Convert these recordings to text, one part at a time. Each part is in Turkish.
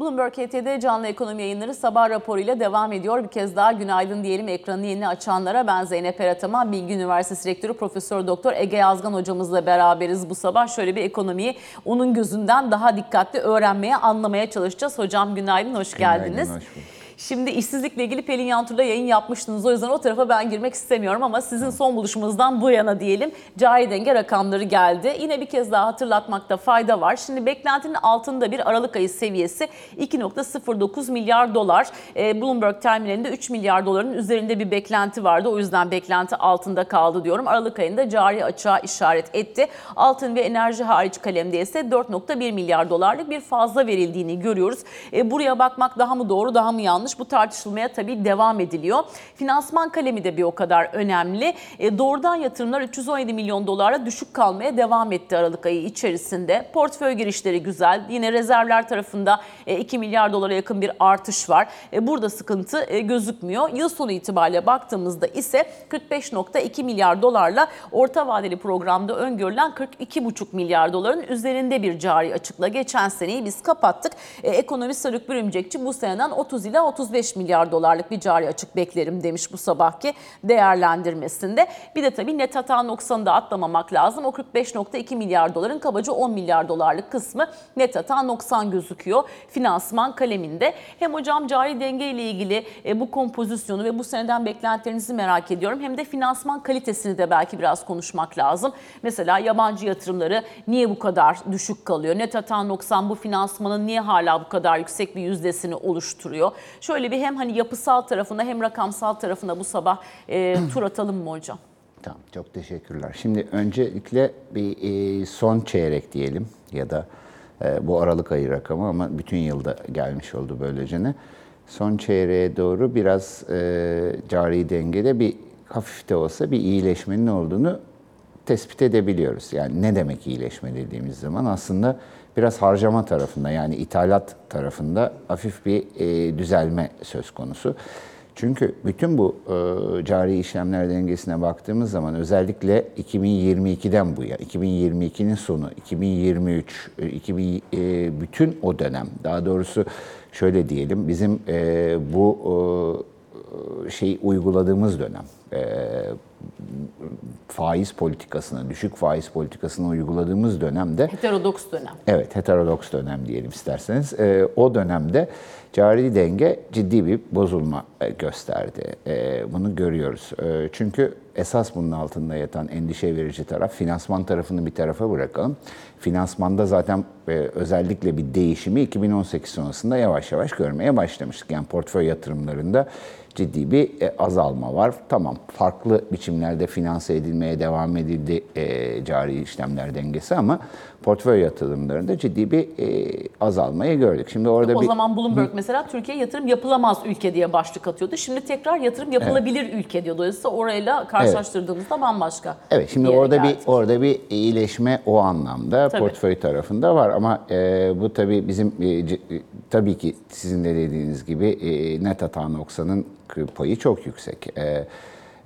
Bloomberg HT'de canlı ekonomi yayınları sabah raporuyla devam ediyor. Bir kez daha günaydın diyelim ekranı yeni açanlara. Ben Zeynep Erataman, Bilgi Üniversitesi Rektörü Profesör Doktor Ege Yazgan hocamızla beraberiz bu sabah. Şöyle bir ekonomiyi onun gözünden daha dikkatli öğrenmeye, anlamaya çalışacağız. Hocam günaydın, hoş Günaydın, geldiniz. hoş bulduk. Şimdi işsizlikle ilgili Pelin Yantur'la yayın yapmıştınız. O yüzden o tarafa ben girmek istemiyorum ama sizin son buluşumuzdan bu yana diyelim cari denge rakamları geldi. Yine bir kez daha hatırlatmakta fayda var. Şimdi beklentinin altında bir Aralık ayı seviyesi 2.09 milyar dolar. Ee, Bloomberg terminalinde 3 milyar doların üzerinde bir beklenti vardı. O yüzden beklenti altında kaldı diyorum. Aralık ayında cari açığa işaret etti. Altın ve enerji hariç kalemde ise 4.1 milyar dolarlık bir fazla verildiğini görüyoruz. Ee, buraya bakmak daha mı doğru daha mı yanlış? Bu tartışılmaya tabii devam ediliyor. Finansman kalemi de bir o kadar önemli. E, doğrudan yatırımlar 317 milyon dolara düşük kalmaya devam etti Aralık ayı içerisinde. Portföy girişleri güzel. Yine rezervler tarafında e, 2 milyar dolara yakın bir artış var. E, burada sıkıntı e, gözükmüyor. Yıl sonu itibariyle baktığımızda ise 45.2 milyar dolarla orta vadeli programda öngörülen 42,5 milyar doların üzerinde bir cari açıkla geçen seneyi biz kapattık. E, ekonomi Sarık Bürümcekçi bu seneden 30 ila 35 milyar dolarlık bir cari açık beklerim demiş bu sabahki değerlendirmesinde. Bir de tabii net hata noksanı da atlamamak lazım. O 45.2 milyar doların kabaca 10 milyar dolarlık kısmı net hata noksan gözüküyor finansman kaleminde. Hem hocam cari denge ile ilgili e, bu kompozisyonu ve bu seneden beklentilerinizi merak ediyorum. Hem de finansman kalitesini de belki biraz konuşmak lazım. Mesela yabancı yatırımları niye bu kadar düşük kalıyor? Net hata noksan bu finansmanın niye hala bu kadar yüksek bir yüzdesini oluşturuyor? Şöyle bir hem hani yapısal tarafına hem rakamsal tarafına bu sabah e, tur atalım mı hocam? Tamam, çok teşekkürler. Şimdi öncelikle bir e, son çeyrek diyelim ya da e, bu Aralık ayı rakamı ama bütün yılda gelmiş oldu böylece ne. Son çeyreğe doğru biraz e, cari dengede bir hafif de olsa bir iyileşmenin olduğunu tespit edebiliyoruz. Yani ne demek iyileşme dediğimiz zaman aslında biraz harcama tarafında yani ithalat tarafında hafif bir e, düzelme söz konusu. Çünkü bütün bu e, cari işlemler dengesine baktığımız zaman özellikle 2022'den bu ya 2022'nin sonu 2023 e, 2000 e, bütün o dönem daha doğrusu şöyle diyelim bizim e, bu e, şey uyguladığımız dönem e, faiz politikasını, düşük faiz politikasını uyguladığımız dönemde Heterodoks dönem. Evet, heterodoks dönem diyelim isterseniz. Ee, o dönemde cari denge ciddi bir bozulma e, gösterdi. Ee, bunu görüyoruz. Ee, çünkü esas bunun altında yatan endişe verici taraf, finansman tarafını bir tarafa bırakalım. Finansmanda zaten e, özellikle bir değişimi 2018 sonrasında yavaş yavaş görmeye başlamıştık. Yani portföy yatırımlarında ciddi bir e, azalma var. Tamam, farklı biçimlerde finanse edilmeye devam edildi e, cari işlemler dengesi ama portföy yatırımlarında ciddi bir e, azalmayı gördük. Şimdi orada O bir zaman Bloomberg mesela Türkiye yatırım yapılamaz ülke diye başlık atıyordu. Şimdi tekrar yatırım yapılabilir ülke diyor. Dolayısıyla orayla karşılaştırdığımızda bambaşka. Evet şimdi orada bir orada bir iyileşme o anlamda Tabii. portföy tarafında var ama e, bu tabii bizim e, e, tabii ki sizin de dediğiniz gibi e, net hata noksanın payı çok yüksek. E,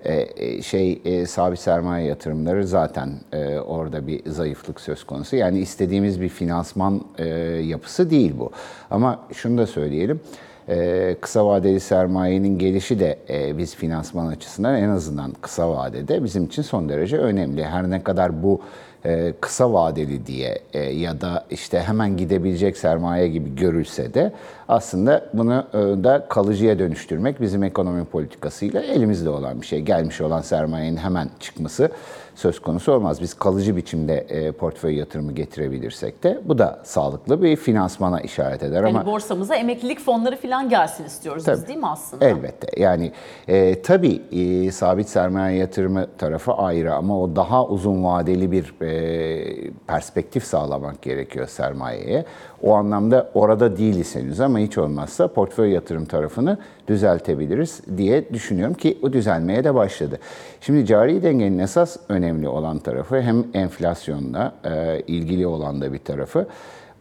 e, şey e, sabit sermaye yatırımları zaten e, orada bir zayıflık söz konusu. Yani istediğimiz bir finansman e, yapısı değil bu. Ama şunu da söyleyelim. e, kısa vadeli sermayenin gelişi de e, biz finansman açısından en azından kısa vadede bizim için son derece önemli. Her ne kadar bu e, kısa vadeli diye e, ya da işte hemen gidebilecek sermaye gibi görülse de aslında bunu e, da kalıcıya dönüştürmek bizim ekonomi politikasıyla elimizde olan bir şey. Gelmiş olan sermayenin hemen çıkması söz konusu olmaz. Biz kalıcı biçimde e, portföy yatırımı getirebilirsek de bu da sağlıklı bir finansmana işaret eder Yani ama borsamıza emeklilik fonları falan gelsin istiyoruz biz Tabii. değil mi aslında? Elbette. Yani e, tabii e, sabit sermaye yatırımı tarafı ayrı ama o daha uzun vadeli bir e, perspektif sağlamak gerekiyor sermayeye. O anlamda orada değiliz henüz ama hiç olmazsa portföy yatırım tarafını düzeltebiliriz diye düşünüyorum ki o düzelmeye de başladı. Şimdi cari dengenin esas önemli olan tarafı hem enflasyonla e, ilgili olan da bir tarafı.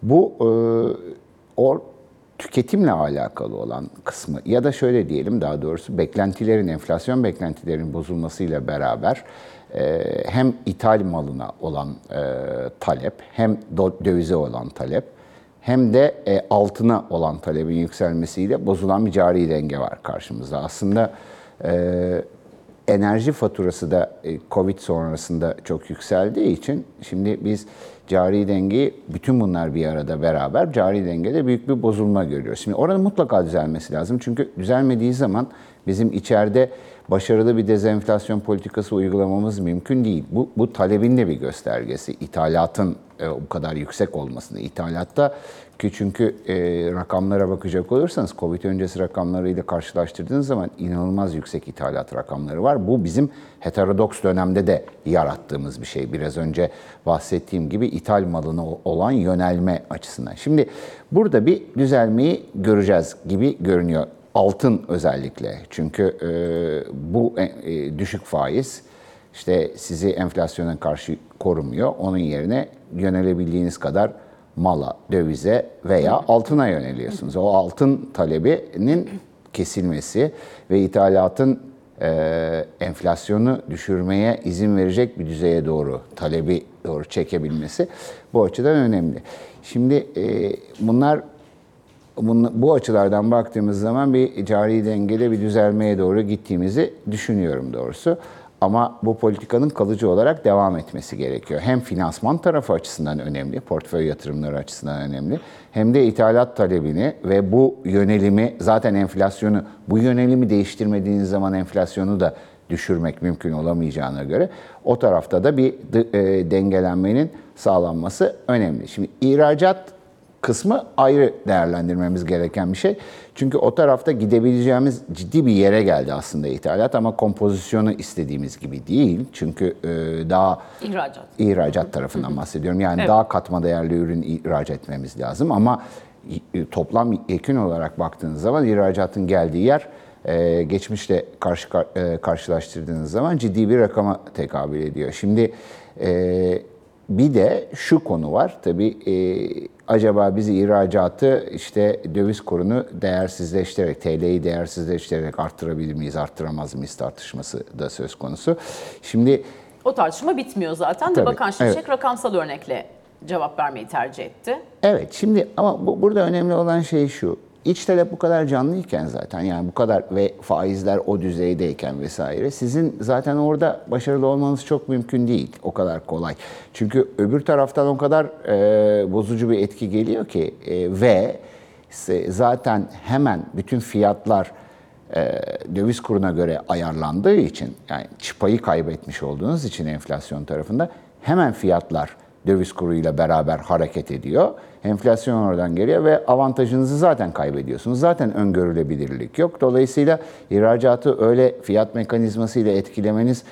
Bu e, or, tüketimle alakalı olan kısmı ya da şöyle diyelim daha doğrusu beklentilerin, enflasyon beklentilerinin bozulmasıyla beraber e, hem ithal malına olan e, talep hem dövize olan talep hem de e, altına olan talebin yükselmesiyle bozulan bir cari denge var karşımızda. Aslında e, enerji faturası da e, Covid sonrasında çok yükseldiği için şimdi biz cari dengeyi bütün bunlar bir arada beraber cari dengede büyük bir bozulma görüyoruz. Şimdi orada mutlaka düzelmesi lazım. Çünkü düzelmediği zaman bizim içeride başarılı bir dezenflasyon politikası uygulamamız mümkün değil. Bu, bu talebin de bir göstergesi. İthalatın e, bu kadar yüksek olmasını. İthalatta ki çünkü e, rakamlara bakacak olursanız Covid öncesi rakamlarıyla karşılaştırdığınız zaman inanılmaz yüksek ithalat rakamları var. Bu bizim heterodoks dönemde de yarattığımız bir şey. Biraz önce bahsettiğim gibi ithal malına olan yönelme açısından. Şimdi burada bir düzelmeyi göreceğiz gibi görünüyor. Altın özellikle. Çünkü e, bu e, düşük faiz işte sizi enflasyona karşı korumuyor. Onun yerine yönelebildiğiniz kadar mala, dövize veya altına yöneliyorsunuz. O altın talebinin kesilmesi ve ithalatın e, enflasyonu düşürmeye izin verecek bir düzeye doğru talebi doğru çekebilmesi bu açıdan önemli. Şimdi e, bunlar bu açılardan baktığımız zaman bir cari dengede bir düzelmeye doğru gittiğimizi düşünüyorum doğrusu. Ama bu politikanın kalıcı olarak devam etmesi gerekiyor. Hem finansman tarafı açısından önemli, portföy yatırımları açısından önemli. Hem de ithalat talebini ve bu yönelimi, zaten enflasyonu, bu yönelimi değiştirmediğiniz zaman enflasyonu da düşürmek mümkün olamayacağına göre o tarafta da bir e, dengelenmenin sağlanması önemli. Şimdi ihracat kısmı ayrı değerlendirmemiz gereken bir şey. Çünkü o tarafta gidebileceğimiz ciddi bir yere geldi aslında ithalat ama kompozisyonu istediğimiz gibi değil. Çünkü e, daha ihracat ihracat tarafından bahsediyorum. Yani Evet. daha katma değerli ürün ihraç etmemiz lazım ama e, toplam yekün olarak baktığınız zaman ihracatın geldiği yer e, geçmişte karşı e, karşılaştırdığınız zaman ciddi bir rakama tekabül ediyor. Şimdi e, bir de şu konu var. Tabii e, acaba biz ihracatı işte döviz kurunu değersizleştirerek, TL'yi değersizleştirerek arttırabilir miyiz, arttıramaz mıyız tartışması da söz konusu. Şimdi O tartışma bitmiyor zaten de Tabii, Bakan Şimşek evet. rakamsal örnekle cevap vermeyi tercih etti. Evet şimdi ama bu, burada önemli olan şey şu. İç talep bu kadar canlıyken zaten yani bu kadar ve faizler o düzeydeyken vesaire sizin zaten orada başarılı olmanız çok mümkün değil. O kadar kolay. Çünkü öbür taraftan o kadar e, bozucu bir etki geliyor ki e, ve zaten hemen bütün fiyatlar e, döviz kuruna göre ayarlandığı için yani çıpayı kaybetmiş olduğunuz için enflasyon tarafında hemen fiyatlar döviz kuruyla beraber hareket ediyor. Enflasyon oradan geliyor ve avantajınızı zaten kaybediyorsunuz. Zaten öngörülebilirlik yok. Dolayısıyla ihracatı öyle fiyat mekanizmasıyla etkilemeniz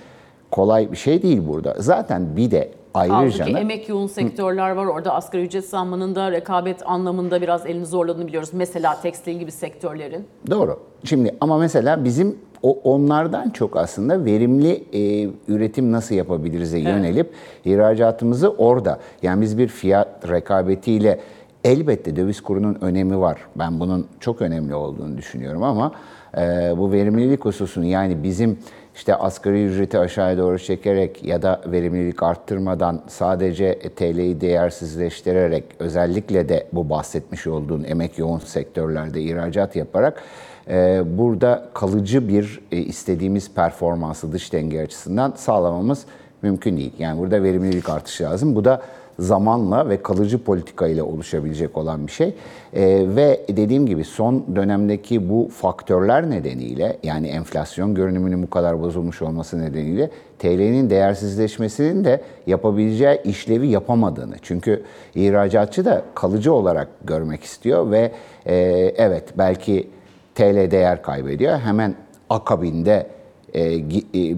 kolay bir şey değil burada. Zaten bir de ayrıca Halbuki emek yoğun sektörler var. Orada asgari ücret zammının da rekabet anlamında biraz elini zorladığını biliyoruz. Mesela tekstil gibi sektörlerin. Doğru. Şimdi ama mesela bizim o onlardan çok aslında verimli e, üretim nasıl yapabiliriz'e yönelip ihracatımızı orada. Yani biz bir fiyat rekabetiyle elbette döviz kurunun önemi var. Ben bunun çok önemli olduğunu düşünüyorum ama e, bu verimlilik hususunu yani bizim işte asgari ücreti aşağıya doğru çekerek ya da verimlilik arttırmadan sadece TL'yi değersizleştirerek özellikle de bu bahsetmiş olduğun emek yoğun sektörlerde ihracat yaparak e, burada kalıcı bir e, istediğimiz performansı dış denge açısından sağlamamız mümkün değil. Yani burada verimlilik artışı lazım. Bu da zamanla ve kalıcı politika ile oluşabilecek olan bir şey. Ee, ve dediğim gibi son dönemdeki bu faktörler nedeniyle yani enflasyon görünümünün bu kadar bozulmuş olması nedeniyle TL'nin değersizleşmesinin de yapabileceği işlevi yapamadığını. Çünkü ihracatçı da kalıcı olarak görmek istiyor ve e, evet belki TL değer kaybediyor. Hemen akabinde e, e,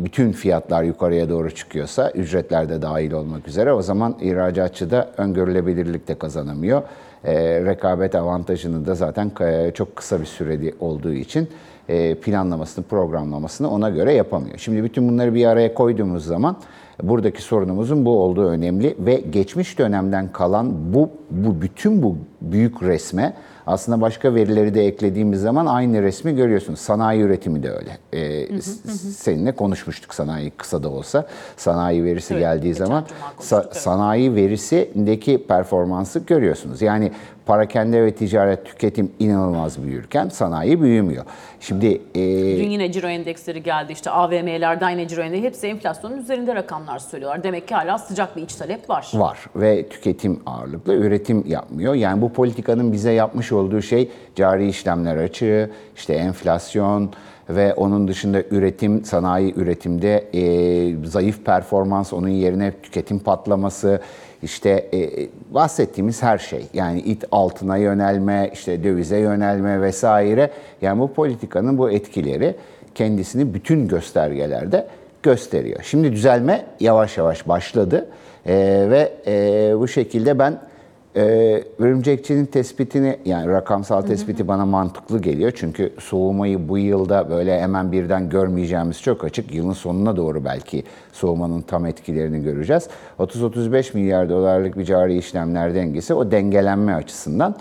bütün fiyatlar yukarıya doğru çıkıyorsa, ücretler de dahil olmak üzere o zaman ihracatçı da öngörülebilirlik de kazanamıyor. E, rekabet avantajını da zaten e, çok kısa bir süreli olduğu için e, planlamasını, programlamasını ona göre yapamıyor. Şimdi bütün bunları bir araya koyduğumuz zaman buradaki sorunumuzun bu olduğu önemli ve geçmiş dönemden kalan bu, bu bütün bu büyük resme aslında başka verileri de eklediğimiz zaman aynı resmi görüyorsunuz. Sanayi üretimi de öyle. Ee, s- Seninle konuşmuştuk sanayi kısa da olsa. Sanayi verisi Evet, geldiği zaman sa- sanayi verisindeki performansı görüyorsunuz. Yani parakende ve ticaret tüketim inanılmaz büyürken sanayi büyümüyor. Şimdi e, Dün yine ciro endeksleri geldi işte AVM'lerden yine ciro endeksleri hepsi enflasyonun üzerinde rakamlar söylüyorlar. Demek ki hala sıcak bir iç talep var. var ve tüketim ağırlıklı üretim yapmıyor. Yani bu politikanın bize yapmış olduğu şey cari işlemler açığı, işte enflasyon ve onun dışında üretim, sanayi üretimde e, zayıf performans, onun yerine tüketim patlaması, işte e, bahsettiğimiz her şey. Yani it altına yönelme, işte dövize yönelme vesaire. Yani bu politikanın bu etkileri kendisini bütün göstergelerde gösteriyor. Şimdi düzelme yavaş yavaş başladı Ee, ve e, bu şekilde ben e, örümcekçinin tespitini yani rakamsal tespiti bana mantıklı geliyor. Çünkü soğumayı bu yılda böyle hemen birden görmeyeceğimiz çok açık. Yılın sonuna doğru belki soğumanın tam etkilerini göreceğiz. 30-35 milyar dolarlık bir cari işlemler dengesi o dengelenme açısından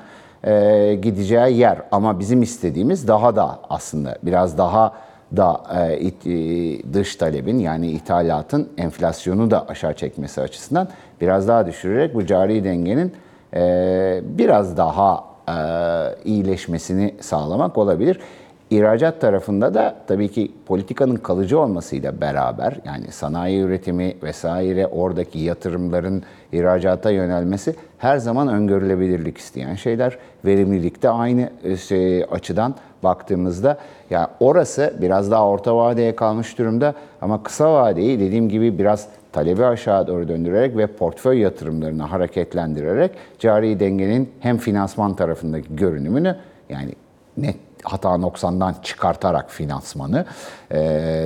e, gideceği yer. Ama bizim istediğimiz daha da aslında biraz daha da e, e, dış talebin yani ithalatın enflasyonu da aşağı çekmesi açısından biraz daha düşürerek bu cari dengenin biraz daha e, iyileşmesini sağlamak olabilir. İhracat tarafında da tabii ki politikanın kalıcı olmasıyla beraber yani sanayi üretimi vesaire oradaki yatırımların ihracata yönelmesi her zaman öngörülebilirlik isteyen şeyler. Verimlilikte aynı e, şey, açıdan baktığımızda ya orası biraz daha orta vadeye kalmış durumda ama kısa vadeyi dediğim gibi biraz talebi aşağı doğru döndürerek ve portföy yatırımlarını hareketlendirerek cari dengenin hem finansman tarafındaki görünümünü yani net hata noksandan çıkartarak finansmanı e,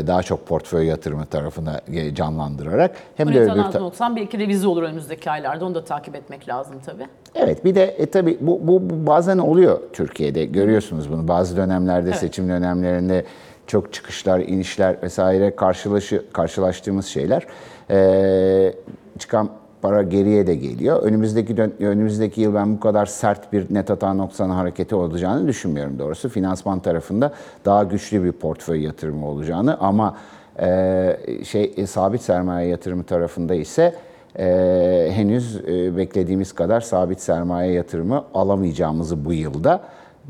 daha çok portföy yatırımı tarafına canlandırarak hem de öbür ta- 90 belki revize olur önümüzdeki aylarda. Onu da takip etmek lazım tabii. Evet bir de e, tabii bu, bu, bazen oluyor Türkiye'de görüyorsunuz bunu bazı dönemlerde seçim dönemlerinde çok çıkışlar inişler vesaire karşılaşı, karşılaştığımız şeyler Ee, çıkan para geriye de geliyor. Önümüzdeki önümüzdeki yıl ben bu kadar sert bir net hata noksanı hareketi olacağını düşünmüyorum doğrusu. Finansman tarafında daha güçlü bir portföy yatırımı olacağını ama e, şey e, sabit sermaye yatırımı tarafında ise e, henüz e, beklediğimiz kadar sabit sermaye yatırımı alamayacağımızı bu yılda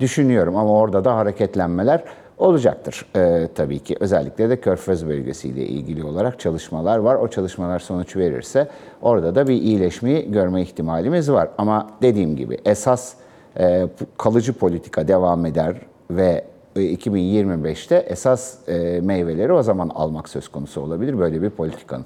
düşünüyorum. Ama orada da hareketlenmeler olacaktır e, tabii ki. Özellikle de Körfez bölgesiyle ilgili olarak çalışmalar var. O çalışmalar sonuç verirse orada da bir iyileşmeyi görme ihtimalimiz var. Ama dediğim gibi esas e, kalıcı politika devam eder ve e, 2025'te esas e, meyveleri o zaman almak söz konusu olabilir böyle bir politikanın.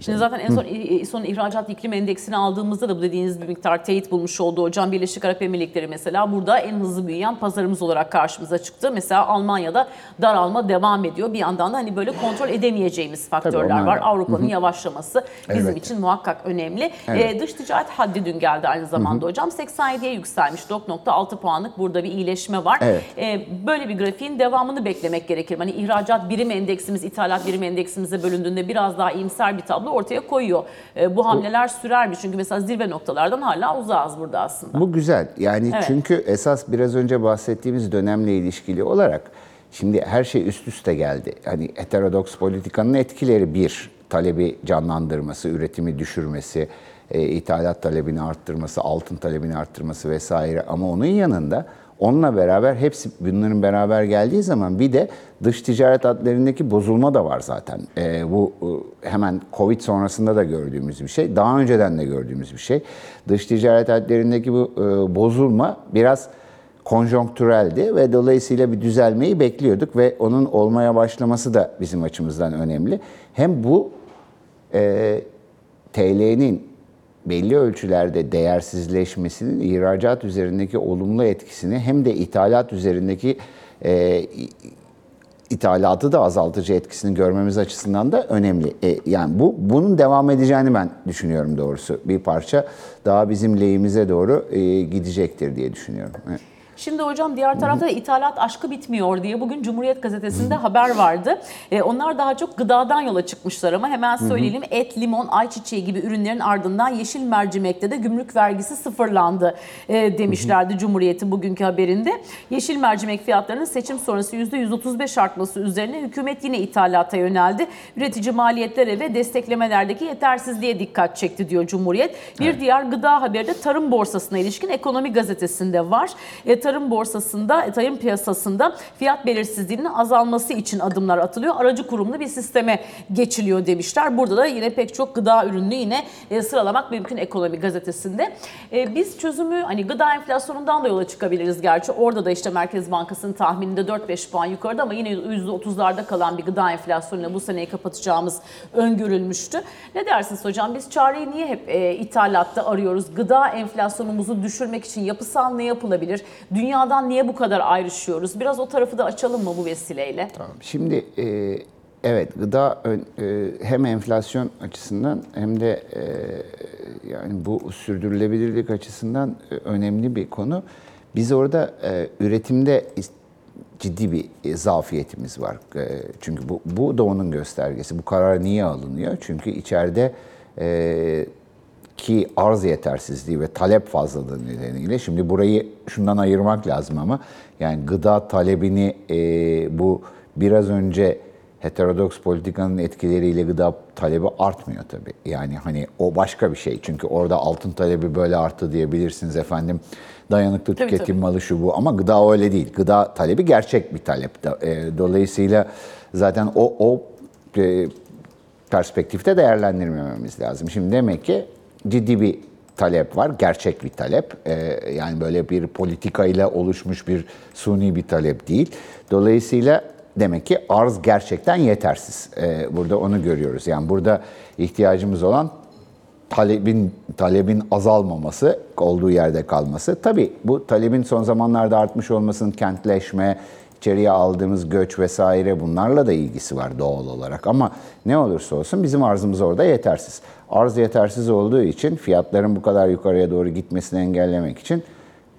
Şimdi zaten en son, son ihracat iklim endeksini aldığımızda da bu dediğiniz bir miktar teyit bulmuş oldu hocam. Birleşik Arap Emirlikleri mesela burada en hızlı büyüyen pazarımız olarak karşımıza çıktı. Mesela Almanya'da daralma devam ediyor. Bir yandan da hani böyle kontrol edemeyeceğimiz faktörler onlar var. Avrupa'nın yavaşlaması bizim Elbette. için muhakkak önemli. Evet. Ee, dış ticaret haddi dün geldi aynı zamanda hocam. 87'ye yükselmiş. 4.6 puanlık burada bir iyileşme var. Evet. Ee, böyle bir grafiğin devamını beklemek gerekir. Hani ihracat birim endeksimiz, ithalat birim endeksimize bölündüğünde biraz daha iyimser bir tablo ortaya koyuyor. Ee, bu hamleler sürer mi? Çünkü mesela zirve noktalardan hala uzağız burada aslında. Bu güzel. Yani Evet. çünkü esas biraz önce bahsettiğimiz dönemle ilişkili olarak şimdi her şey üst üste geldi. Hani heterodoks politikanın etkileri bir, talebi canlandırması, üretimi düşürmesi, e, ithalat talebini arttırması, altın talebini arttırması vesaire. Ama onun yanında onunla beraber hepsi bunların beraber geldiği zaman bir de dış ticaret adlarındaki bozulma da var zaten. E, bu hemen Covid sonrasında da gördüğümüz bir şey. Daha önceden de gördüğümüz bir şey. Dış ticaret adlarındaki bu e, bozulma biraz konjonktüreldi ve dolayısıyla bir düzelmeyi bekliyorduk ve onun olmaya başlaması da bizim açımızdan önemli. Hem bu e, TL'nin belli ölçülerde değersizleşmesinin ihracat üzerindeki olumlu etkisini hem de ithalat üzerindeki e, ithalatı da azaltıcı etkisini görmemiz açısından da önemli. E, yani bu bunun devam edeceğini ben düşünüyorum doğrusu. Bir parça daha bizim lehimize doğru e, gidecektir diye düşünüyorum. Evet. Şimdi hocam diğer tarafta da ithalat aşkı bitmiyor diye bugün Cumhuriyet Gazetesi'nde haber vardı. E, onlar daha çok gıdadan yola çıkmışlar ama hemen söyleyelim et, limon, ayçiçeği gibi ürünlerin ardından yeşil mercimekte de gümrük vergisi sıfırlandı e, demişlerdi Cumhuriyet'in bugünkü haberinde. Yeşil mercimek fiyatlarının seçim sonrası %135 artması üzerine hükümet yine ithalata yöneldi. Üretici maliyetlere ve desteklemelerdeki yetersizliğe dikkat çekti diyor Cumhuriyet. Bir diğer gıda haberi de tarım borsasına ilişkin ekonomi gazetesinde var. E, tarım borsasında, e, tarım piyasasında fiyat belirsizliğinin azalması için adımlar atılıyor. Aracı kurumlu bir sisteme geçiliyor demişler. Burada da yine pek çok gıda ürününü yine e, sıralamak mümkün ekonomi gazetesinde. E, biz çözümü hani gıda enflasyonundan da yola çıkabiliriz gerçi. Orada da işte Merkez Bankası'nın tahmininde 4-5 puan yukarıda ama yine %30'larda kalan bir gıda enflasyonuyla bu seneyi kapatacağımız öngörülmüştü. Ne dersiniz hocam? Biz çareyi niye hep ithalatta arıyoruz? Gıda enflasyonumuzu düşürmek için yapısal ne yapılabilir? Dünyadan niye bu kadar ayrışıyoruz? Biraz o tarafı da açalım mı bu vesileyle? Tamam. Şimdi e, evet gıda e, hem enflasyon açısından hem de e, yani bu sürdürülebilirlik açısından e, önemli bir konu. Biz orada e, üretimde ciddi bir e, zafiyetimiz var. E, çünkü bu, bu da onun göstergesi. Bu karar niye alınıyor? Çünkü içeride e, ki arz yetersizliği ve talep fazlalığı nedeniyle şimdi burayı şundan ayırmak lazım ama yani gıda talebini e, bu biraz önce heterodoks politikanın etkileriyle gıda talebi artmıyor tabii. Yani hani o başka bir şey. Çünkü orada altın talebi böyle arttı diyebilirsiniz efendim. Dayanıklı Tabii, tüketim tabii. malı şu bu ama gıda öyle değil. Gıda talebi gerçek bir talep. E, Dolayısıyla zaten o o e, perspektifte değerlendirmememiz lazım. Şimdi demek ki ciddi bir talep var, gerçek bir talep. Ee, yani böyle bir politikayla oluşmuş bir suni bir talep değil. Dolayısıyla demek ki arz gerçekten yetersiz. Ee, burada onu görüyoruz. Yani burada ihtiyacımız olan talebin talebin azalmaması, olduğu yerde kalması. Tabii bu talebin son zamanlarda artmış olmasının kentleşme, içeriye aldığımız göç vesaire bunlarla da ilgisi var doğal olarak. Ama ne olursa olsun bizim arzımız orada yetersiz. Arz yetersiz olduğu için fiyatların bu kadar yukarıya doğru gitmesini engellemek için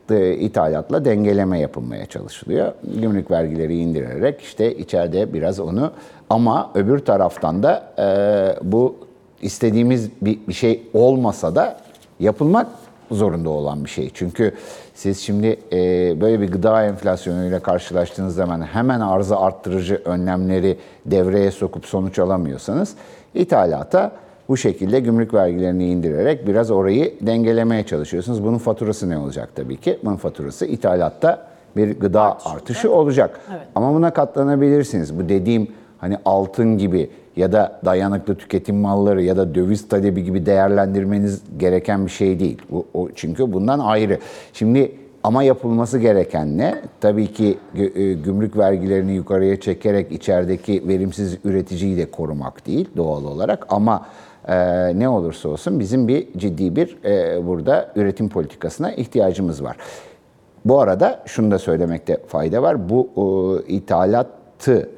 de ithalatla dengeleme yapılmaya çalışılıyor. Gümrük vergileri indirerek işte içeride biraz onu ama öbür taraftan da e, bu istediğimiz bir, bir şey olmasa da yapılmak zorunda olan bir şey. Çünkü siz şimdi e, böyle bir gıda enflasyonuyla karşılaştığınız zaman hemen arzı arttırıcı önlemleri devreye sokup sonuç alamıyorsanız ithalata bu şekilde gümrük vergilerini indirerek biraz orayı dengelemeye çalışıyorsunuz. Bunun faturası ne olacak tabii ki? Bunun faturası ithalatta bir gıda artışı olacak. Evet. Ama buna katlanabilirsiniz. Bu dediğim hani altın gibi ya da dayanıklı tüketim malları ya da döviz talebi gibi değerlendirmeniz gereken bir şey değil. Bu, o, çünkü bundan ayrı. Şimdi ama yapılması gereken ne? Tabii ki e, gümrük vergilerini yukarıya çekerek içerideki verimsiz üreticiyi de korumak değil doğal olarak ama e, ne olursa olsun bizim bir ciddi bir e, burada üretim politikasına ihtiyacımız var. Bu arada şunu da söylemekte fayda var. Bu e, ithalatı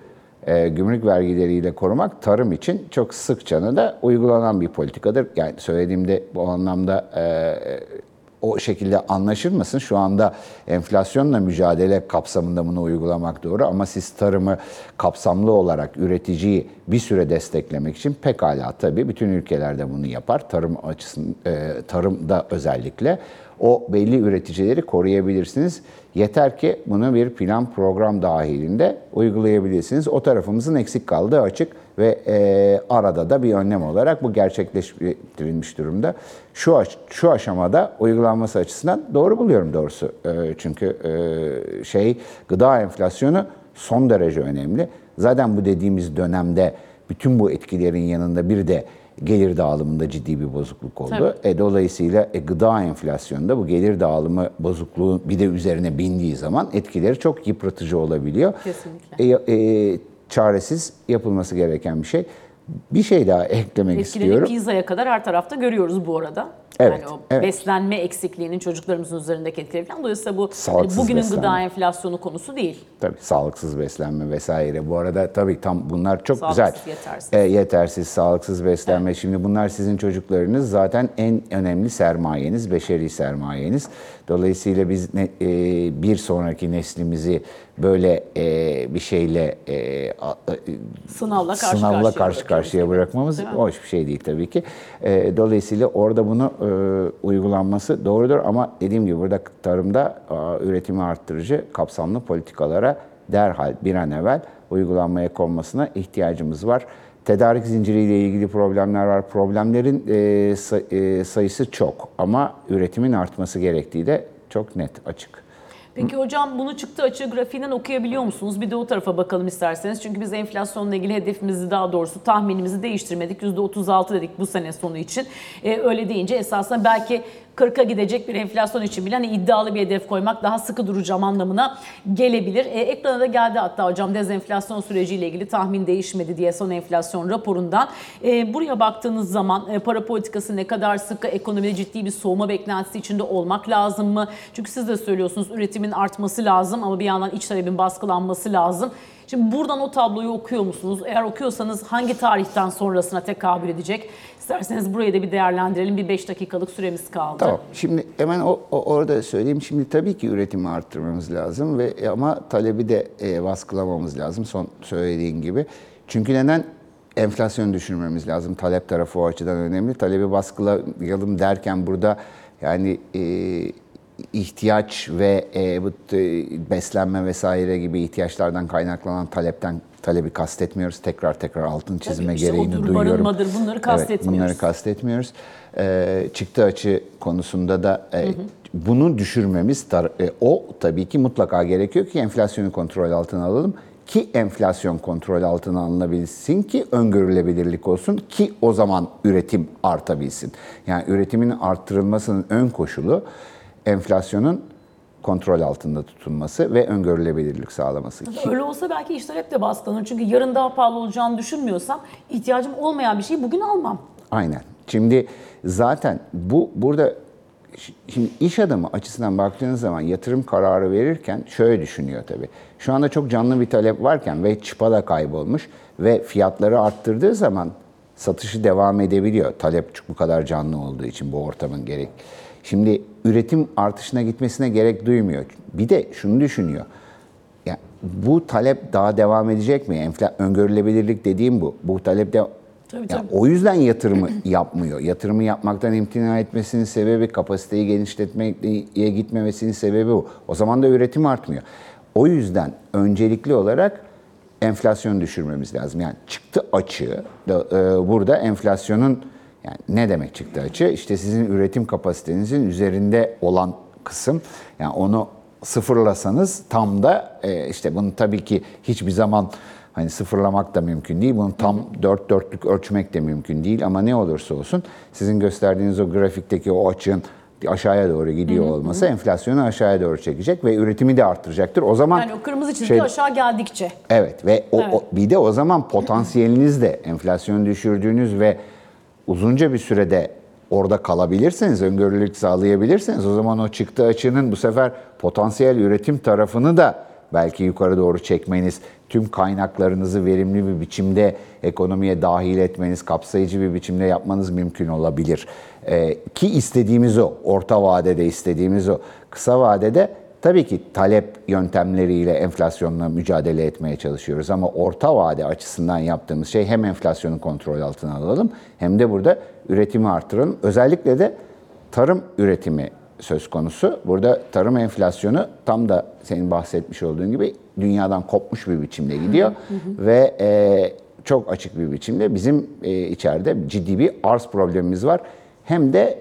e, gümrük vergileriyle korumak tarım için çok sıkça da uygulanan bir politikadır. Yani söylediğimde bu anlamda e, o şekilde anlaşılmasın. Şu anda enflasyonla mücadele kapsamında bunu uygulamak doğru ama siz tarımı kapsamlı olarak üreticiyi bir süre desteklemek için pekala tabii bütün ülkelerde bunu yapar. Tarım açısından tarımda özellikle o belli üreticileri koruyabilirsiniz. Yeter ki bunu bir plan program dahilinde uygulayabilirsiniz. O tarafımızın eksik kaldığı açık ve e, arada da bir önlem olarak bu gerçekleştirilmiş durumda. Şu aş- şu aşamada uygulanması açısından doğru buluyorum doğrusu. E, çünkü e, şey gıda enflasyonu son derece önemli. Zaten bu dediğimiz dönemde bütün bu etkilerin yanında bir de gelir dağılımında ciddi bir bozukluk oldu. E, dolayısıyla e, gıda enflasyonunda bu gelir dağılımı bozukluğu bir de üzerine bindiği zaman etkileri çok yıpratıcı olabiliyor. Kesinlikle. E, e, çaresiz yapılması gereken bir şey. Bir şey daha eklemek Etkileri istiyorum. pizzaya kadar her tarafta görüyoruz bu arada. Evet, Yani o evet. beslenme eksikliğinin çocuklarımızın üzerindeki etkileri falan. Dolayısıyla bu hani Sağlıksız bugünün beslenme. gıda enflasyonu konusu değil. Tabii sağlıksız beslenme vesaire. Bu arada tabii tam bunlar çok Sağlıksız, güzel. yetersiz. E, yetersiz, sağlıksız beslenme. Şimdi bunlar sizin çocuklarınız zaten en önemli sermayeniz, beşeri sermayeniz. Dolayısıyla biz ne, e, bir sonraki neslimizi böyle e, bir şeyle e, a- a- Sınavla karşı sınavla karşıya karşı karşıya gibi. bırakmamız hoş bir şey değil tabii ki. E, dolayısıyla orada bunu e, uygulanması doğrudur ama dediğim gibi burada tarımda e, üretimi arttırıcı kapsamlı politikalara derhal bir an evvel uygulanmaya konmasına ihtiyacımız var. Tedarik zinciriyle ilgili problemler var. Problemlerin e, e, sayısı çok ama üretimin artması gerektiği de çok net, açık. Peki hocam bunu çıktı açığı grafiğinden okuyabiliyor musunuz? Bir de o tarafa bakalım isterseniz. Çünkü biz enflasyonla ilgili hedefimizi daha doğrusu tahminimizi değiştirmedik. %36 dedik bu sene sonu için. Ee, öyle deyince esasında belki 40'a gidecek bir enflasyon için bile hani iddialı bir hedef koymak daha sıkı duracağım anlamına gelebilir. Ee, ekrana da geldi hatta hocam dezenflasyon süreciyle ilgili tahmin değişmedi diye son enflasyon raporundan. Ee, buraya baktığınız zaman e, para politikası ne kadar sıkı, ekonomide ciddi bir soğuma beklentisi içinde olmak lazım mı? Çünkü siz de söylüyorsunuz üretimin artması lazım ama bir yandan iç talebin baskılanması lazım. Şimdi buradan o tabloyu okuyor musunuz? Eğer okuyorsanız hangi tarihten sonrasına tekabül edecek? İsterseniz burayı da bir değerlendirelim. Bir 5 dakikalık süremiz kaldı. Tamam. Şimdi hemen o, o- orada söyleyeyim. Şimdi tabii ki üretimi arttırmamız lazım ve ama talebi de e, baskılamamız lazım. Son söylediğin gibi. Çünkü neden? Enflasyonu düşürmemiz lazım. Talep tarafı o açıdan önemli. Talebi baskılayalım derken burada yani e, ihtiyaç ve e, bu e, beslenme vesaire gibi ihtiyaçlardan kaynaklanan talepten talebi kastetmiyoruz. Tekrar tekrar altın çizme işte gereğini odur, duyuyorum. barınmadır, bunları Evet, kastetmiyoruz. bunları kastetmiyoruz. Ee, çıktı açı konusunda da e, bunu düşürmemiz tar- e, o tabii ki mutlaka gerekiyor ki enflasyonu kontrol altına alalım ki enflasyon kontrol altına alınabilsin ki öngörülebilirlik olsun ki o zaman üretim artabilsin. Yani üretimin arttırılmasının ön koşulu enflasyonun kontrol altında tutulması ve öngörülebilirlik sağlaması. Öyle olsa belki işler hep de baskılanır. Çünkü yarın daha pahalı olacağını düşünmüyorsam ihtiyacım olmayan bir şeyi bugün almam. Aynen. Şimdi zaten bu burada şimdi iş adamı açısından baktığınız zaman yatırım kararı verirken şöyle düşünüyor tabii. Şu anda çok canlı bir talep varken ve çıpa da kaybolmuş ve fiyatları arttırdığı zaman satışı devam edebiliyor. Talep bu kadar canlı olduğu için bu ortamın gerek. Şimdi üretim artışına gitmesine gerek duymuyor. Bir de şunu düşünüyor. Ya bu talep daha devam edecek mi? Enfla öngörülebilirlik dediğim bu. Bu talep de Tabii, Ya tabii. o yüzden yatırımı yapmıyor. Yatırımı yapmaktan imtina etmesinin sebebi kapasiteyi genişletmeye gitmemesinin sebebi bu. O zaman da üretim artmıyor. O yüzden öncelikli olarak enflasyonu düşürmemiz lazım. Yani çıktı açığı da, e, burada enflasyonun yani ne demek çıktı açığı? İşte sizin üretim kapasitenizin üzerinde olan kısım. Yani onu sıfırlasanız tam da e, işte bunu tabii ki hiçbir zaman hani sıfırlamak da mümkün değil. Bunu tam dört dörtlük ölçmek de mümkün değil ama ne olursa olsun sizin gösterdiğiniz o grafikteki o açığın aşağıya doğru gidiyor olması enflasyonu aşağıya doğru çekecek ve üretimi de arttıracaktır. O zaman Yani o kırmızı çizgi şey- aşağı geldikçe. Evet ve o, Evet. o- bir de o zaman potansiyeliniz de enflasyonu düşürdüğünüz ve uzunca bir sürede orada kalabilirseniz, öngörülülük sağlayabilirseniz o zaman o çıktı açığının bu sefer potansiyel üretim tarafını da belki yukarı doğru çekmeniz, tüm kaynaklarınızı verimli bir biçimde ekonomiye dahil etmeniz, kapsayıcı bir biçimde yapmanız mümkün olabilir. Ee, ki istediğimiz o, orta vadede istediğimiz o. Kısa vadede Tabii ki talep yöntemleriyle enflasyonla mücadele etmeye çalışıyoruz ama orta vade açısından yaptığımız şey hem enflasyonu kontrol altına alalım hem de burada üretimi artıralım. Özellikle de tarım üretimi söz konusu. Burada tarım enflasyonu tam da senin bahsetmiş olduğun gibi dünyadan kopmuş bir biçimde gidiyor ve e, çok açık bir biçimde bizim e, içeride ciddi bir arz problemimiz var. Hem de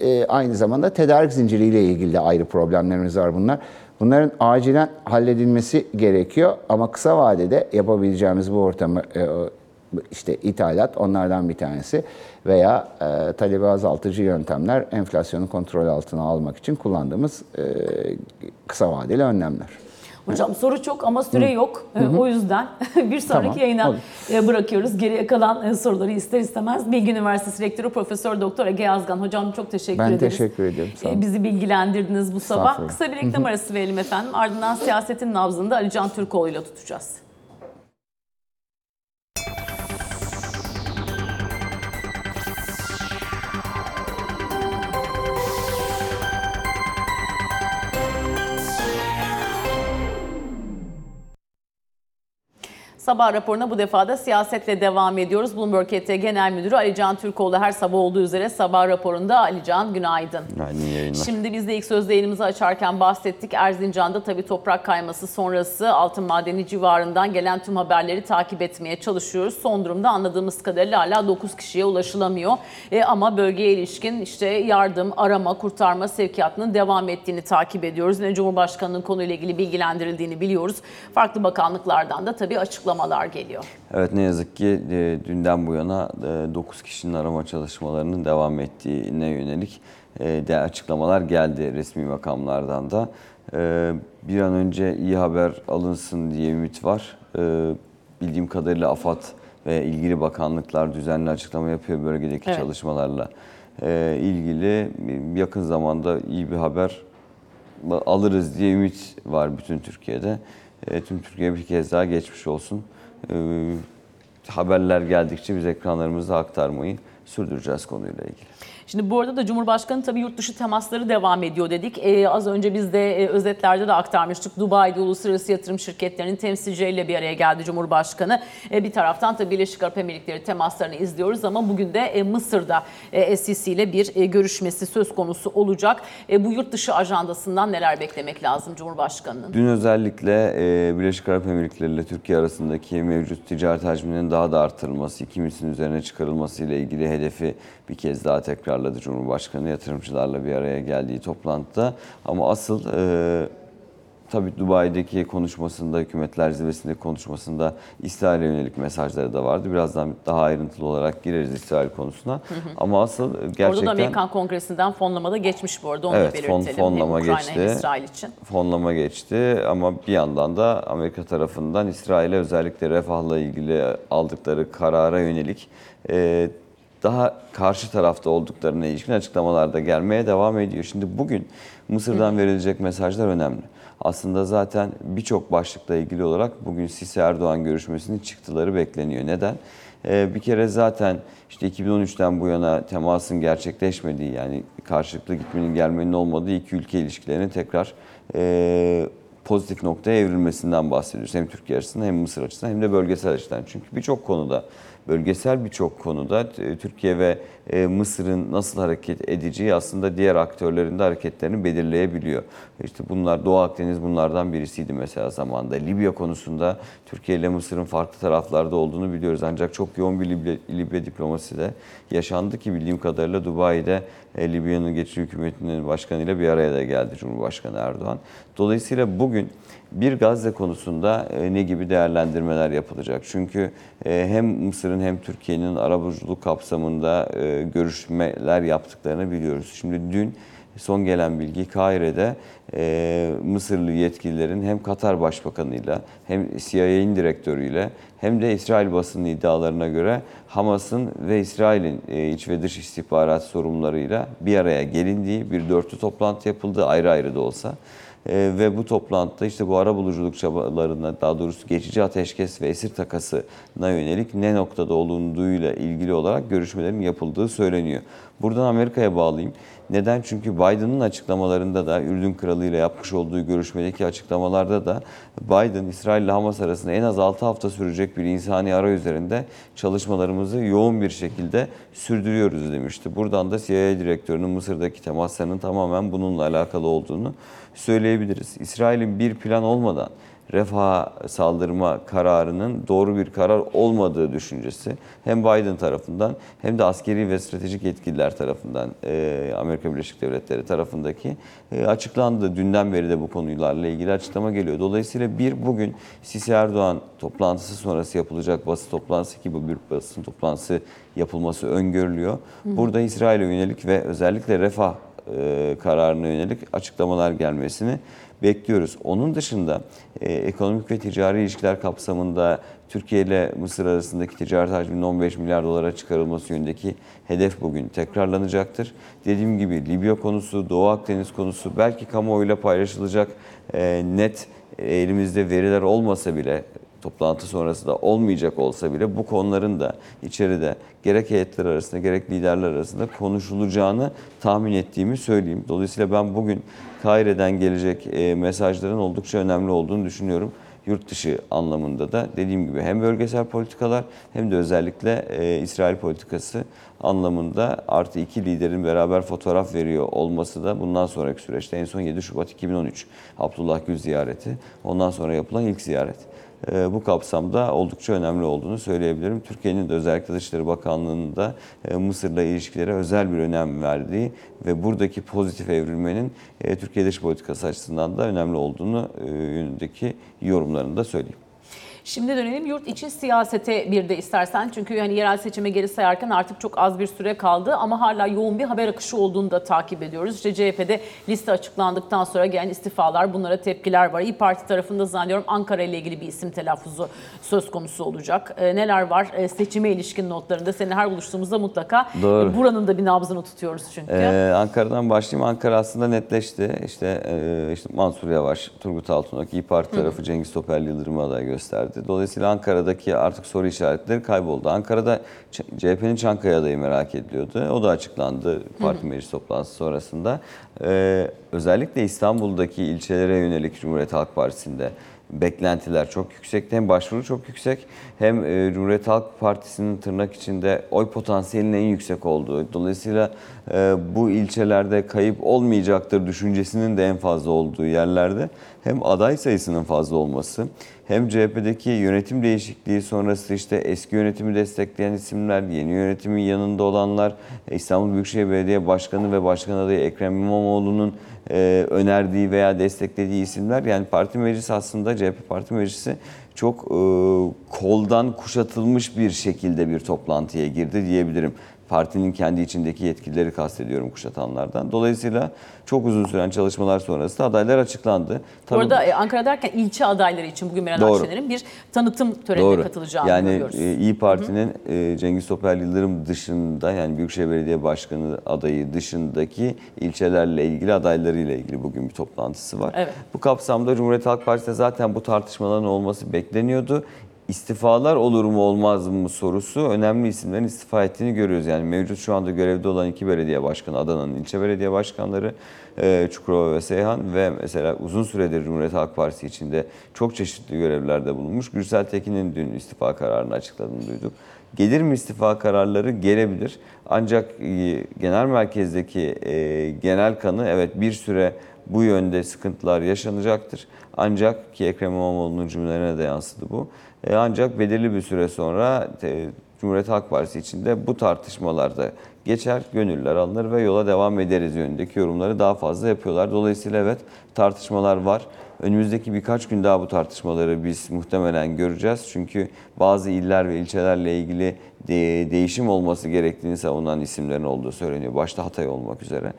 e, aynı zamanda tedarik zinciriyle ilgili de ayrı problemlerimiz var bunlar. Bunların acilen halledilmesi gerekiyor ama kısa vadede yapabileceğimiz bu ortamı e, işte ithalat onlardan bir tanesi veya e, talebi azaltıcı yöntemler enflasyonu kontrol altına almak için kullandığımız e, kısa vadeli önlemler. Hocam soru çok ama süre yok. E, O yüzden bir sonraki Tamam, yayına olur. e, bırakıyoruz. Geriye kalan e, soruları ister istemez Bilgi Üniversitesi Rektörü Profesör Doktor Ege Yazgan. Hocam çok teşekkür Ben ederiz. teşekkür ediyorum, sağ olun. E, Bizi bilgilendirdiniz bu sabah. Kısa bir reklam arası verelim efendim. Ardından siyasetin nabzını da Ali Can Türkoğlu ile tutacağız. Sabah raporuna bu defa da siyasetle devam ediyoruz. Bloomberg KT Genel Müdürü Ali Can Türkoğlu her sabah olduğu üzere sabah raporunda Ali Can günaydın. Yayınlar. Şimdi biz de ilk sözde elimizi açarken bahsettik. Erzincan'da tabii toprak kayması sonrası altın madeni civarından gelen tüm haberleri takip etmeye çalışıyoruz. Son durumda anladığımız kadarıyla hala 9 kişiye ulaşılamıyor. E, ama bölgeye ilişkin işte yardım, arama, kurtarma sevkiyatının devam ettiğini takip ediyoruz. Yine Cumhurbaşkanı'nın konuyla ilgili bilgilendirildiğini biliyoruz. Farklı bakanlıklardan da tabii açıklamalar geliyor. Evet ne yazık ki e, dünden bu yana 9 kişinin arama çalışmalarının devam ettiğine yönelik e, de açıklamalar geldi resmi makamlardan da. E, bir an önce iyi haber alınsın diye ümit var. E, bildiğim kadarıyla AFAD ve ilgili bakanlıklar düzenli açıklama yapıyor bölgedeki Evet. çalışmalarla e, ilgili. Yakın zamanda iyi bir haber alırız diye ümit var bütün Türkiye'de. E, tüm Türkiye bir kez daha geçmiş olsun. E, haberler geldikçe biz ekranlarımızda aktarmayı sürdüreceğiz konuyla ilgili. Şimdi bu arada da Cumhurbaşkanı tabii yurt dışı temasları devam ediyor dedik. Ee, az önce biz de e, özetlerde de aktarmıştık. Dubai'de uluslararası yatırım şirketlerinin temsilcileriyle bir araya geldi Cumhurbaşkanı. E, bir taraftan tabii Birleşik Arap Emirlikleri temaslarını izliyoruz ama bugün de e, Mısır'da e, SCC ile bir e, görüşmesi söz konusu olacak. E, bu yurt dışı ajandasından neler beklemek lazım Cumhurbaşkanı'nın? Dün özellikle e, Birleşik Arap Emirlikleri ile Türkiye arasındaki mevcut ticaret hacminin daha da artırılması, ikimizin üzerine çıkarılması ile ilgili hedefi bir kez daha tekrarladı Cumhurbaşkanı yatırımcılarla bir araya geldiği toplantıda. Ama asıl e, tabii Dubai'deki konuşmasında, hükümetler zirvesindeki konuşmasında İsrail'e yönelik mesajları da vardı. Birazdan daha ayrıntılı olarak gireriz İsrail konusuna. Ama asıl gerçekten... Orada da Amerikan Kongresi'nden fonlamada geçmiş bu arada onu Evet, da fon- belirtelim. hem fonlama Ukrayna geçti. hem İsrail için. fonlama geçti ama bir yandan da Amerika tarafından İsrail'e özellikle refahla ilgili aldıkları karara yönelik e, daha karşı tarafta olduklarına ilişkin açıklamalar da gelmeye devam ediyor. Şimdi bugün Mısır'dan verilecek mesajlar önemli. Aslında zaten birçok başlıkla ilgili olarak bugün Sisi Erdoğan görüşmesinin çıktıları bekleniyor. Neden? Ee, bir kere zaten işte 2013'ten bu yana temasın gerçekleşmediği yani karşılıklı gitmenin gelmenin olmadığı iki ülke ilişkilerinin tekrar e, pozitif noktaya evrilmesinden bahsediyoruz. Hem Türkiye açısından hem Mısır açısından hem de bölgesel açıdan. Çünkü birçok konuda, bölgesel birçok konuda e, Türkiye ve e, Mısır'ın nasıl hareket edeceği aslında diğer aktörlerin de hareketlerini belirleyebiliyor. İşte bunlar Doğu Akdeniz bunlardan birisiydi mesela zamanda. Libya konusunda Türkiye ile Mısır'ın farklı taraflarda olduğunu biliyoruz. Ancak çok yoğun bir Libya, Libya diplomasisi de yaşandı ki bildiğim kadarıyla Dubai'de e, Libya'nın geçici hükümetinin başkanıyla bir araya da geldi Cumhurbaşkanı Erdoğan. Dolayısıyla bugün bir Gazze konusunda e, ne gibi değerlendirmeler yapılacak? Çünkü hem Mısır'ın hem Türkiye'nin arabuluculuk kapsamında görüşmeler yaptıklarını biliyoruz. Şimdi dün son gelen bilgi Kahire'de e, Mısırlı yetkililerin hem Katar Başbakanı'yla hem CIA'nin direktörüyle hem de İsrail basının iddialarına göre Hamas'ın ve İsrail'in e, iç ve dış istihbarat sorumlularıyla bir araya gelindiği bir dörtlü toplantı yapıldı ayrı ayrı da olsa. Ee, ve bu toplantıda işte bu ara buluculuk çabalarına daha doğrusu geçici ateşkes ve esir takasına yönelik ne noktada olunduğuyla ilgili olarak görüşmelerin yapıldığı söyleniyor. Buradan Amerika'ya bağlayayım. Neden? Çünkü Biden'ın açıklamalarında da Ürdün Kralı ile yapmış olduğu görüşmedeki açıklamalarda da Biden İsrail ile Hamas arasında en az 6 hafta sürecek bir insani ara üzerinde çalışmalarımızı yoğun bir şekilde sürdürüyoruz demişti. Buradan da CIA direktörünün Mısır'daki temaslarının tamamen bununla alakalı olduğunu söyleyebiliriz. İsrail'in bir plan olmadan refaha saldırma kararının doğru bir karar olmadığı düşüncesi hem Biden tarafından hem de askeri ve stratejik yetkililer tarafından e, Amerika Birleşik Devletleri tarafındaki e, açıklandı. Dünden beri de bu konularla ilgili açıklama geliyor. Dolayısıyla bir bugün Sisi Erdoğan toplantısı sonrası yapılacak basın toplantısı ki bu bir basın toplantısı yapılması öngörülüyor. Burada İsrail'e yönelik ve özellikle refah e, kararına yönelik açıklamalar gelmesini bekliyoruz. Onun dışında e, ekonomik ve ticari ilişkiler kapsamında Türkiye ile Mısır arasındaki ticaret hacminin 15 milyar dolara çıkarılması yönündeki hedef bugün tekrarlanacaktır. Dediğim gibi Libya konusu, Doğu Akdeniz konusu belki kamuoyuyla paylaşılacak e, net e, elimizde veriler olmasa bile toplantı sonrası da olmayacak olsa bile bu konuların da içeride gerek heyetler arasında gerek liderler arasında konuşulacağını tahmin ettiğimi söyleyeyim. Dolayısıyla ben bugün Kahire'den gelecek e, mesajların oldukça önemli olduğunu düşünüyorum. Yurt dışı anlamında da dediğim gibi hem bölgesel politikalar hem de özellikle e, İsrail politikası anlamında artı iki liderin beraber fotoğraf veriyor olması da bundan sonraki süreçte en son 7 Şubat 2013 Abdullah Gül ziyareti ondan sonra yapılan ilk ziyaret. E, bu kapsamda oldukça önemli olduğunu söyleyebilirim. Türkiye'nin de özellikle Dışişleri Bakanlığı'nın da e, Mısır'la ilişkilere özel bir önem verdiği ve buradaki pozitif evrilmenin e, Türkiye dış politikası açısından da önemli olduğunu e, yönündeki yorumlarını da söyleyeyim. Şimdi dönelim yurt içi siyasete bir de istersen. Çünkü hani yerel seçime geri sayarken artık çok az bir süre kaldı ama hala yoğun bir haber akışı olduğunu da takip ediyoruz. İşte CHP'de liste açıklandıktan sonra gelen istifalar, bunlara tepkiler var. İyi Parti tarafında zannediyorum Ankara ile ilgili bir isim telaffuzu söz konusu olacak. Ee, neler var Ee, seçime ilişkin notlarında? Seninle her buluştuğumuzda mutlaka Doğru. e, buranın da bir nabzını tutuyoruz çünkü. Ee, Ankara'dan başlayayım. Ankara aslında netleşti. İşte, e, işte Mansur Yavaş, Turgut Altınok, İYİ Parti tarafı Cengiz Topel Yıldırım'ı aday gösterdi. Dolayısıyla Ankara'daki artık soru işaretleri kayboldu. Ankara'da CHP'nin Çankaya adayı merak ediliyordu. O da açıklandı parti meclis toplantısı sonrasında. Ee, özellikle İstanbul'daki ilçelere yönelik Cumhuriyet Halk Partisi'nde beklentiler çok yüksekti. Hem başvuru çok yüksek hem e, Cumhuriyet Halk Partisi'nin tırnak içinde oy potansiyelinin en yüksek olduğu. Dolayısıyla e, bu ilçelerde kayıp olmayacaktır düşüncesinin de en fazla olduğu yerlerde hem aday sayısının fazla olması hem CHP'deki yönetim değişikliği sonrası işte eski yönetimi destekleyen isimler, yeni yönetimin yanında olanlar, e, İstanbul Büyükşehir Belediye Başkanı ve Başkan adayı Ekrem İmamoğlu'nun e, önerdiği veya desteklediği isimler yani parti meclisi aslında CHP parti meclisi çok e, koldan kuşatılmış bir şekilde bir toplantıya girdi diyebilirim. Partinin kendi içindeki yetkilileri kastediyorum kuşatanlardan. Dolayısıyla çok uzun süren çalışmalar sonrasında adaylar açıklandı. Bu Tabii- arada e, Ankara derken ilçe adayları için bugün Meral Doğru. Akşener'in bir tanıtım törenine Doğru. katılacağını yani görüyoruz. e, İyi Parti'nin e, Cengiz Topel Yıldırım dışında yani Büyükşehir Belediye Başkanı adayı dışındaki ilçelerle ilgili adaylarıyla ilgili bugün bir toplantısı var. Evet. Bu kapsamda Cumhuriyet Halk Partisi'nde zaten bu tartışmaların olması bekleniyordu. İstifalar olur mu olmaz mı sorusu önemli isimlerin istifa ettiğini görüyoruz. Yani mevcut şu anda görevde olan iki belediye başkanı, Adana'nın ilçe belediye başkanları e, Çukurova ve Seyhan ve mesela uzun süredir Cumhuriyet Halk Partisi içinde çok çeşitli görevlerde bulunmuş. Gürsel Tekin'in dün istifa kararını açıkladığını duyduk. Gelir mi istifa kararları? Gelebilir. Ancak e, genel merkezdeki e, genel kanı evet bir süre bu yönde sıkıntılar yaşanacaktır. Ancak ki Ekrem İmamoğlu'nun cümlelerine de yansıdı bu. E, ancak belirli bir süre sonra e, Cumhuriyet Halk Partisi içinde bu tartışmalarda geçer, gönüller alınır ve yola devam ederiz yönündeki yorumları daha fazla yapıyorlar. Dolayısıyla evet tartışmalar var. Önümüzdeki birkaç gün daha bu tartışmaları biz muhtemelen göreceğiz. Çünkü bazı iller ve ilçelerle ilgili de- değişim olması gerektiğini savunan isimlerin olduğu söyleniyor. Başta Hatay olmak üzere.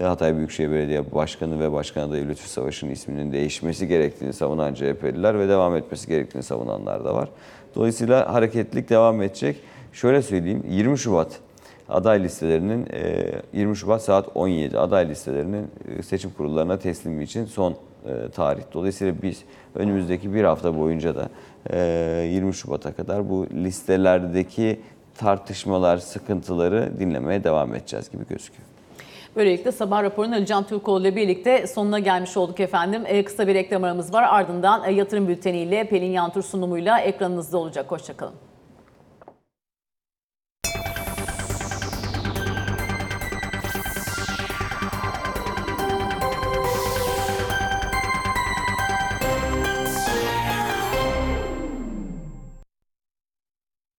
E, Hatay Büyükşehir Belediye Başkanı ve Başkan adayı Lütfü Savaş'ın isminin değişmesi gerektiğini savunan CHP'liler ve devam etmesi gerektiğini savunanlar da var. Dolayısıyla hareketlilik devam edecek. Şöyle söyleyeyim 20 Şubat aday listelerinin e, 20 Şubat saat 17 aday listelerinin e, seçim kurullarına teslimi için son e, tarih. Dolayısıyla biz önümüzdeki bir hafta boyunca da e, 20 Şubat'a kadar bu listelerdeki tartışmalar, sıkıntıları dinlemeye devam edeceğiz gibi gözüküyor. Böylelikle sabah raporunun Ali Can Türkoğlu ile birlikte sonuna gelmiş olduk efendim. Ee, kısa bir reklam aramız var. Ardından e, yatırım bülteniyle Pelin Yantur sunumuyla ekranınızda olacak. Hoşçakalın.